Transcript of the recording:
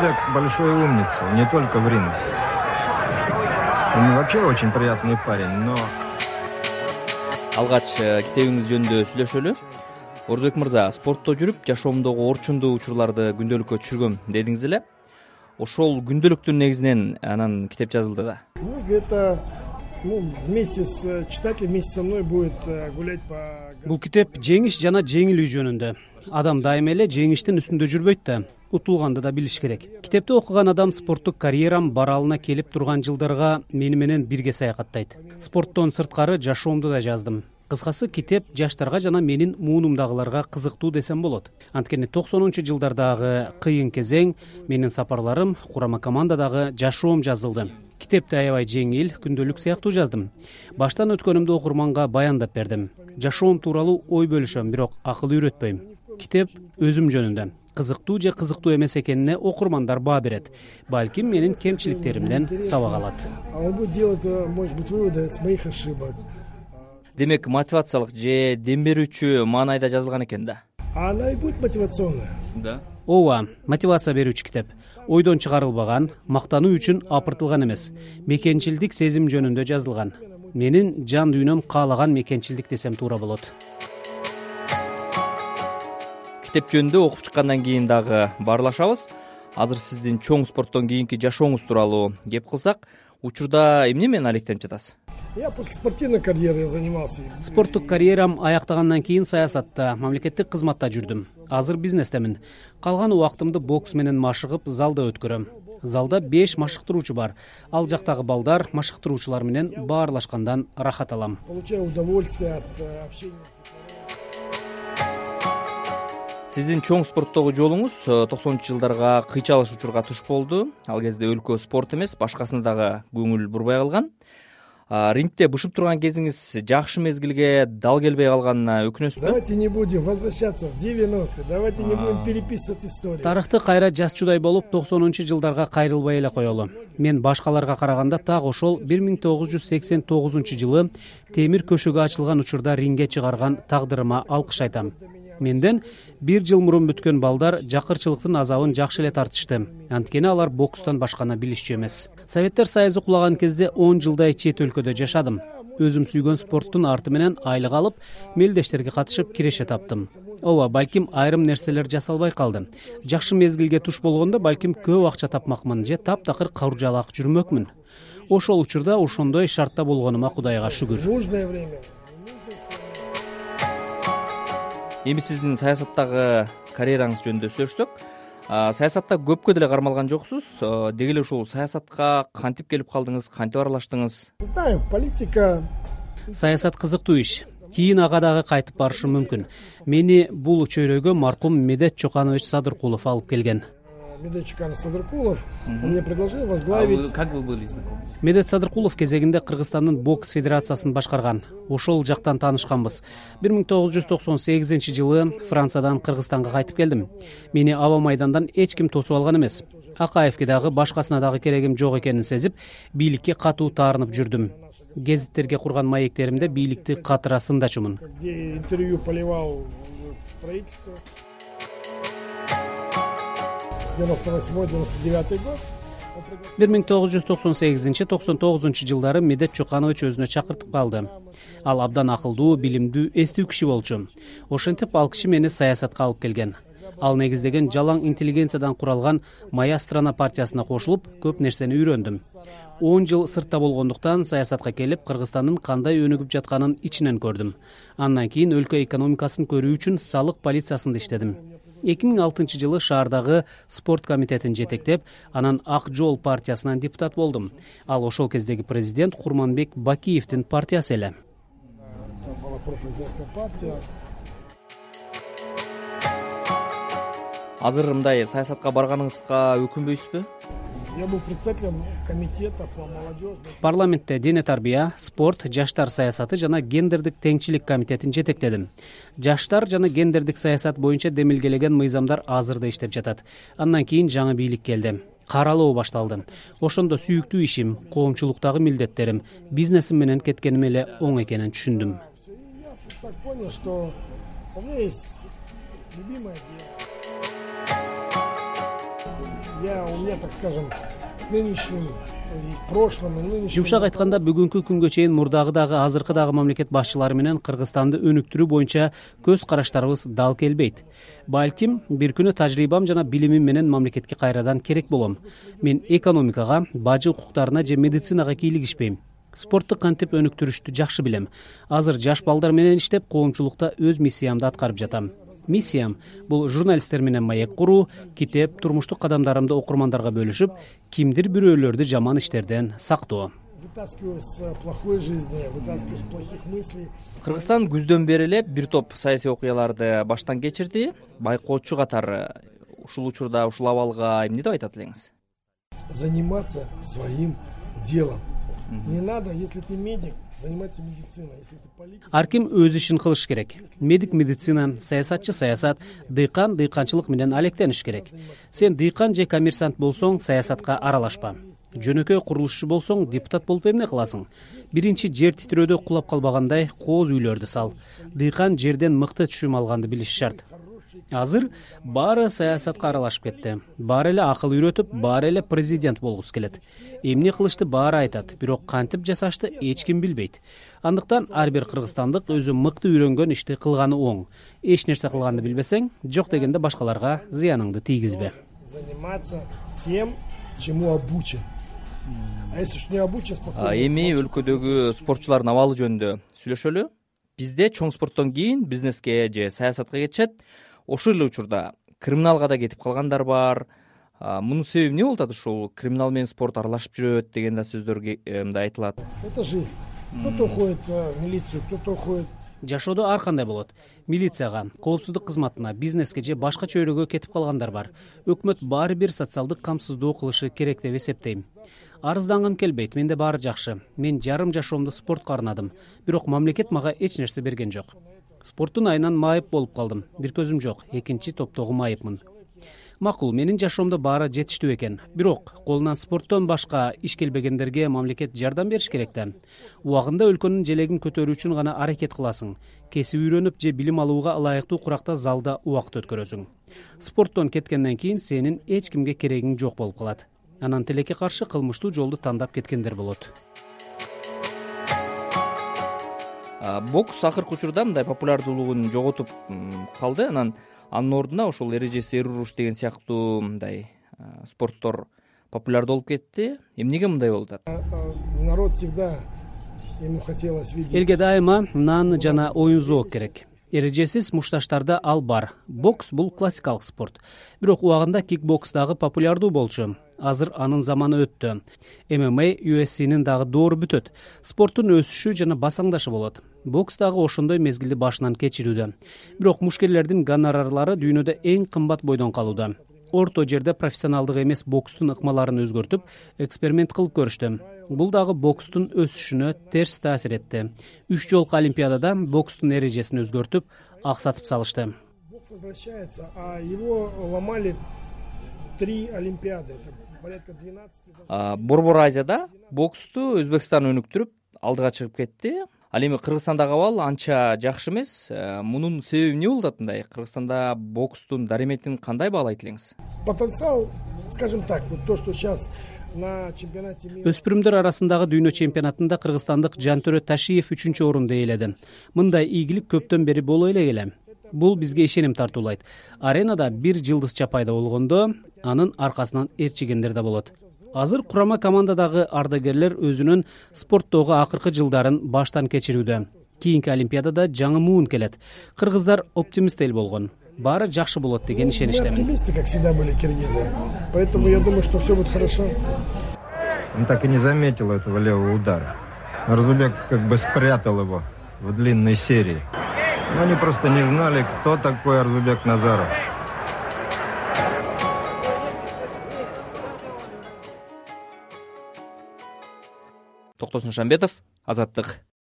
человек большой умница не только в ринге. Он вообще очень приятный парень но алгач э, китебиңиз жөнүндө сүйлөшөлү. Орозбек мырза спортто жүрүп жашоомдогу орчундуу учурларды күндөлүккө түшүргөм дедиңиз эле. Ошол күндөлүктүн негизинен анан китеп жазылды да. Ну это ну вместе с читателем вместе со мной будет э, гулять по бул китеп жеңиш жана жеңилүү жөнүндө. Адам дайыма эле жеңиштин үстүндө жүрбөйт да утулганды да билиш керек. Китепти окуган адам спорттук карьерам баралына келип турган жылдарга мени менен бирге саякаттайт. Спорттон сырткары жашоомду да жаздым. Кыскасы китеп жаштарга жана менин муунумдагыларга кызыктуу десем болот. Анткени токсонунчу жылдардагы кыйын кезең менин сапарларым курама командадагы жашоом жазылды. Китепти аябай жеңил күндөлүк сыяктуу жаздым. Баштан өткөнүмдү окурманга баяндап бердим. Жашоом тууралуу ой бөлүшөм бирок акыл үйрөтпөйм. Китеп өзүм жөнүндө кызыктуу же кызыктуу эмес экенине окурмандар баа берет. Балким менин кемчиликтеримден сабак алат. Он будет делать э, может быть выводы с моих ошибок. Демек мотивациялык же дем берүүчү маанайда жазылган экен да? Она и будет мотивационная. Да. Ооба мотивация берүүчү китеп. Ойдон чыгарылбаган мактануу үчүн апыртылган эмес. Мекенчилдик сезим жөнүндө жазылган. Менин жан дүйнөм каалаган мекенчилдик десем туура болот китеп жөнүндө окуп чыккандан кийин дагы баарлашабыз. Азыр сиздин чоң спорттон кийинки жашооңуз тууралуу кеп кылсак учурда эмне менен алектенип жатасыз? Я после спортивной карьеры занимался. Спорттук карьерам аяктагандан кийин саясатта мамлекеттик кызматта жүрдүм. Азыр бизнестемин. Калган убактымды бокс менен машыгып залда өткөрөм. Залда беш машыктыруучу бар. Ал жактагы балдар машыктыруучулар менен баарлашкандан ырахат алам. Получаю удовольствие от э, общения сиздин чоң спорттогу жолуңуз э, токсонунчу жылдарга кыйчалыш учурга туш болду. Ал кезде өлкө спорт эмес башкасына дагы көңүл бурбай калган. Рингде бышып турган кезиңиз жакшы мезгилге дал келбей калганына өкүнөсүзбү давайте не будем возвращаться в девяностые давайте не будем переписывать историю. Тарыхты кайра жазчудай болуп токсонунчу жылдарга кайрылбай эле коелу. Мен башкаларга караганда так ошол бир миң тогуз жүз сексен тогузунчу жылы темир көшөгө ачылган учурда рингге чыгарган тагдырыма алкыш айтам менден бир жыл мурун бүткөн балдар жакырчылыктын азабын жакшы эле тартышты. Анткени алар бокстон башканы билишчү эмес. Советтер союзу кулаган кезде он жылдай чет өлкөдө жашадым. Өзүм сүйгөн спорттун арты менен айлык алып мелдештерге катышып киреше таптым. Ооба балким айрым нерселер жасалбай калды. Жакшы мезгилге туш болгондо балким көп акча тапмакмын же таптакыр каржалак жүрмөкмүн. Ошол учурда ошондой шартта болгонума кудайга шүгүр эми сиздин саясаттагы карьераңыз жөнүндө сүйлөшсөк. Саясатта көпкө деле кармалган жоксуз. Деги эле ушул саясатка кантип келип калдыңыз кантип аралаштыңыз? Знаю политика. Саясат кызыктуу иш. Кийин ага дагы кайтып барышым мүмкүн. Мени бул чөйрөгө маркум медет чоканович садыркулов алып келген медет чоканов садыркулов. Он мне предложил возглавить как вы были знакомы? Медет садыркулов кезегинде кыргызстандын бокс федерациясын башкарган. Ошол жактан таанышканбыз. Бир миң тогуз жүз токсон сегизинчи жылы франциядан кыргызстанга кайтып келдим. Мени аба майдандан эч ким тосуп алган эмес. Акаевке дагы башкасына дагы керегим жок экенин сезип бийликке катуу таарынып жүрдүм. Гезиттерге курган маектеримде бийликти катыра сындачумун где интервью поливал правительство девяносто восьмой девяносто девятый год. Бир миң тогуз жүз токсон сегизинчи токсон тогузунчу жылдары медет чоканович өзүнө чакыртып калды. Ал абдан акылдуу билимдүү эстүү киши болчу. Ошентип ал киши мени саясатка алып келген. Ал негиздеген жалаң интеллигенциядан куралган моя страна партиясына кошулуп көп нерсени үйрөндүм. Он жыл сыртта болгондуктан саясатка келип кыргызстандын кандай өнүгүп жатканын ичинен көрдүм. Андан кийин өлкө экономикасын көрүү үчүн салык полициясында иштедим эки миң алтынчы жылы шаардагы спорт комитетин жетектеп анан ак жол партиясынан депутат болдум. Ал ошол кездеги президент курманбек бакиевдин партиясы эле. Азыр мындай саясатка барганыңызга өкүнбөйсүзбү я был председателем комитета по молодежной парламентте дене тарбия спорт жаштар саясаты жана гендердик теңчилик комитетин жетектедим. Жаштар жана гендердик саясат боюнча демилгелеген мыйзамдар азыр да иштеп жатат. Андан кийин жаңы бийлик келди. Каралоо башталды. Ошондо сүйүктүү ишим коомчулуктагы милдеттерим бизнесим менен кеткеним эле оң экенин түшүндүм. Я так понял что у меня есть любимое дело я у меня так скажем с нынешним прошлым и нынешним жумшак айтканда бүгүнкү күнгө чейин мурдагы дагы азыркы дагы мамлекет башчылары менен кыргызстанды өнүктүрүү боюнча көз караштарыбыз дал келбейт. Балким бир күнү тажрыйбам жана билимим менен мамлекетке кайрадан керек болом. Мен экономикага бажы укуктарына же медицинага кийлигишпейм спортту кантип өнүктүрүштү жакшы билем. Азыр жаш балдар менен иштеп коомчулукта өз миссиямды аткарып жатам миссиям. Бул журналисттер менен маек куруу китеп турмуштук кадамдарымды окурмандарга бөлүшүп кимдир бирөөлөрдү жаман иштерден сактоо. Вытаскиваю с плохой жизни вытаскиваю с плохих мыслей. Кыргызстан күздөн бери эле бир топ саясий окуяларды баштан кечирди. Байкоочу катары ушул учурда ушул абалга эмне деп айтат элеңиз? Заниматься своим делом. Не надо если ты медик заниматься медициной если ты политик. Ар ким өз ишин кылыш керек? Медик медицина саясатчы саясат дыйкан дыйканчылык менен алектениш керек. Сен дыйкан же коммерсант болсоң саясатка аралашпа. Жөнөкөй курулушчу болсоң депутат болуп эмне кыласың? Биринчи жер титирөөдө кулап калбагандай кооз үйлөрдү сал. Дыйкан жерден мыкты түшүм алганды билиши шарт азыр баары саясатка аралашып кетти. Баары эле акыл үйрөтүп баары эле президент болгусу келет. Эмне кылышты баары айтат бирок кантип жасашты эч ким билбейт. Андыктан ар бир кыргызстандык өзү мыкты үйрөнгөн ишти кылганы оң. Эч нерсе кылганды билбесең жок дегенде башкаларга зыяныңды тийгизбе. Заниматься тем чему обучен. А если уж не обучен эми өлкөдөгү спортчулардын абалы жөнүндө сүйлөшөлү. Бизде чоң спорттон кийин бизнеске же саясатка кетишет ошол эле учурда криминалга да кетип калгандар бар. Мунун себеби эмне болуп атат? Ушул криминал менен спорт аралашып жүрөт деген да сөздөр э, мындай айтылат. Это жизнь. Кто то уходит э, в милицию кто то уходит. Жашоодо ар кандай болот? Милицияга коопсуздук кызматына бизнеске же башка чөйрөгө кетип калгандар бар. Өкмөт баары бир социалдык камсыздоо кылышы керек деп эсептейм. Арыздангым келбейт менде баары жакшы. Мен жарым жашоомду спортко арнадым. Бирок мамлекет мага эч нерсе берген жок спорттун айынан майып болуп калдым. Бир көзүм жок экинчи топтогу майыпмын. Макул менин жашоомдо баары жетиштүү экен. Бирок колунан спорттон башка иш келбегендерге мамлекет жардам бериш керек да. Убагында өлкөнүн желегин көтөрүү үчүн гана аракет кыласың. Кесип үйрөнүп же билим алууга ылайыктуу куракта залда убакыт өткөрөсүң. Спорттон кеткенден кийин сенин эч кимге керегиң жок болуп калат. Анан тилекке каршы кылмыштуу жолду тандап кеткендер болот бокс акыркы учурда мындай популярдуулугун жоготуп калды. Анан анын ордуна ошол эрежеси эр уруш деген сыяктуу мындай спорттор популярдуу болуп кетти. Эмнеге мындай болуп атат? Народ всегда ему хотелось видеть. Элге дайыма нан жана оюн зоок керек. Эрежесиз мушташтарда ал бар. Бокс бул классикалык спорт. Бирок убагында кикбокс дагы популярдуу болчу. Азыр анын заманы өттү. Мма ufcнин дагы доору бүтөт. Спорттун өсүшү жана басаңдашы болот бокс дагы ошондой мезгилди башынан кечирүүдө. Бирок мушкерлердин гонорарлары дүйнөдө эң кымбат бойдон калууда. Орто жерде профессионалдык эмес бокстун ыкмаларын өзгөртүп эксперимент кылып көрүштү. Бул дагы бокстун өсүшүнө терс таасир этти. Үч жолку олимпиадада бокстун эрежесин өзгөртүп аксатып салышты. Бокс возвращается а его ломали три олимпиады. Это порядка двенадцати борбор азияда боксту өзбекстан өнүктүрүп алдыга чыгып кетти ал эми кыргызстандагы абал анча жакшы эмес. Э, мунун себеби эмне болуп атат мындай? Кыргызстанда бокстун дарыметин кандай баалайт элеңиз? Потенциал скажем так вот то что сейчас на чемпионате мира өспүрүмдөр арасындагы дүйнө чемпионатында кыргызстандык жантөрө ташиев үчүнчү орунду ээледи мындай ийгилик көптөн бери боло эле келе. Бул бизге ишеним тартуулайт. Аренада бир жылдызча пайда болгондо анын аркасынан ээрчигендер да болот азыр курама командадагы ардагерлер өзүнүн спорттогу акыркы жылдарын баштан кечирүүдө. Кийинки олимпиадада жаңы муун келет. Кыргыздар оптимист эл болгон. Баары жакшы болот деген ишеничтемин оптимисты как всегда были киргизы. Поэтому я думаю что все будет хорошо. Он так и не заметил этого левого удара. Разубек как бы спрятал его в длинной серии. Но они просто не знали кто такой арзубек назаров токтосун шамбетов азаттык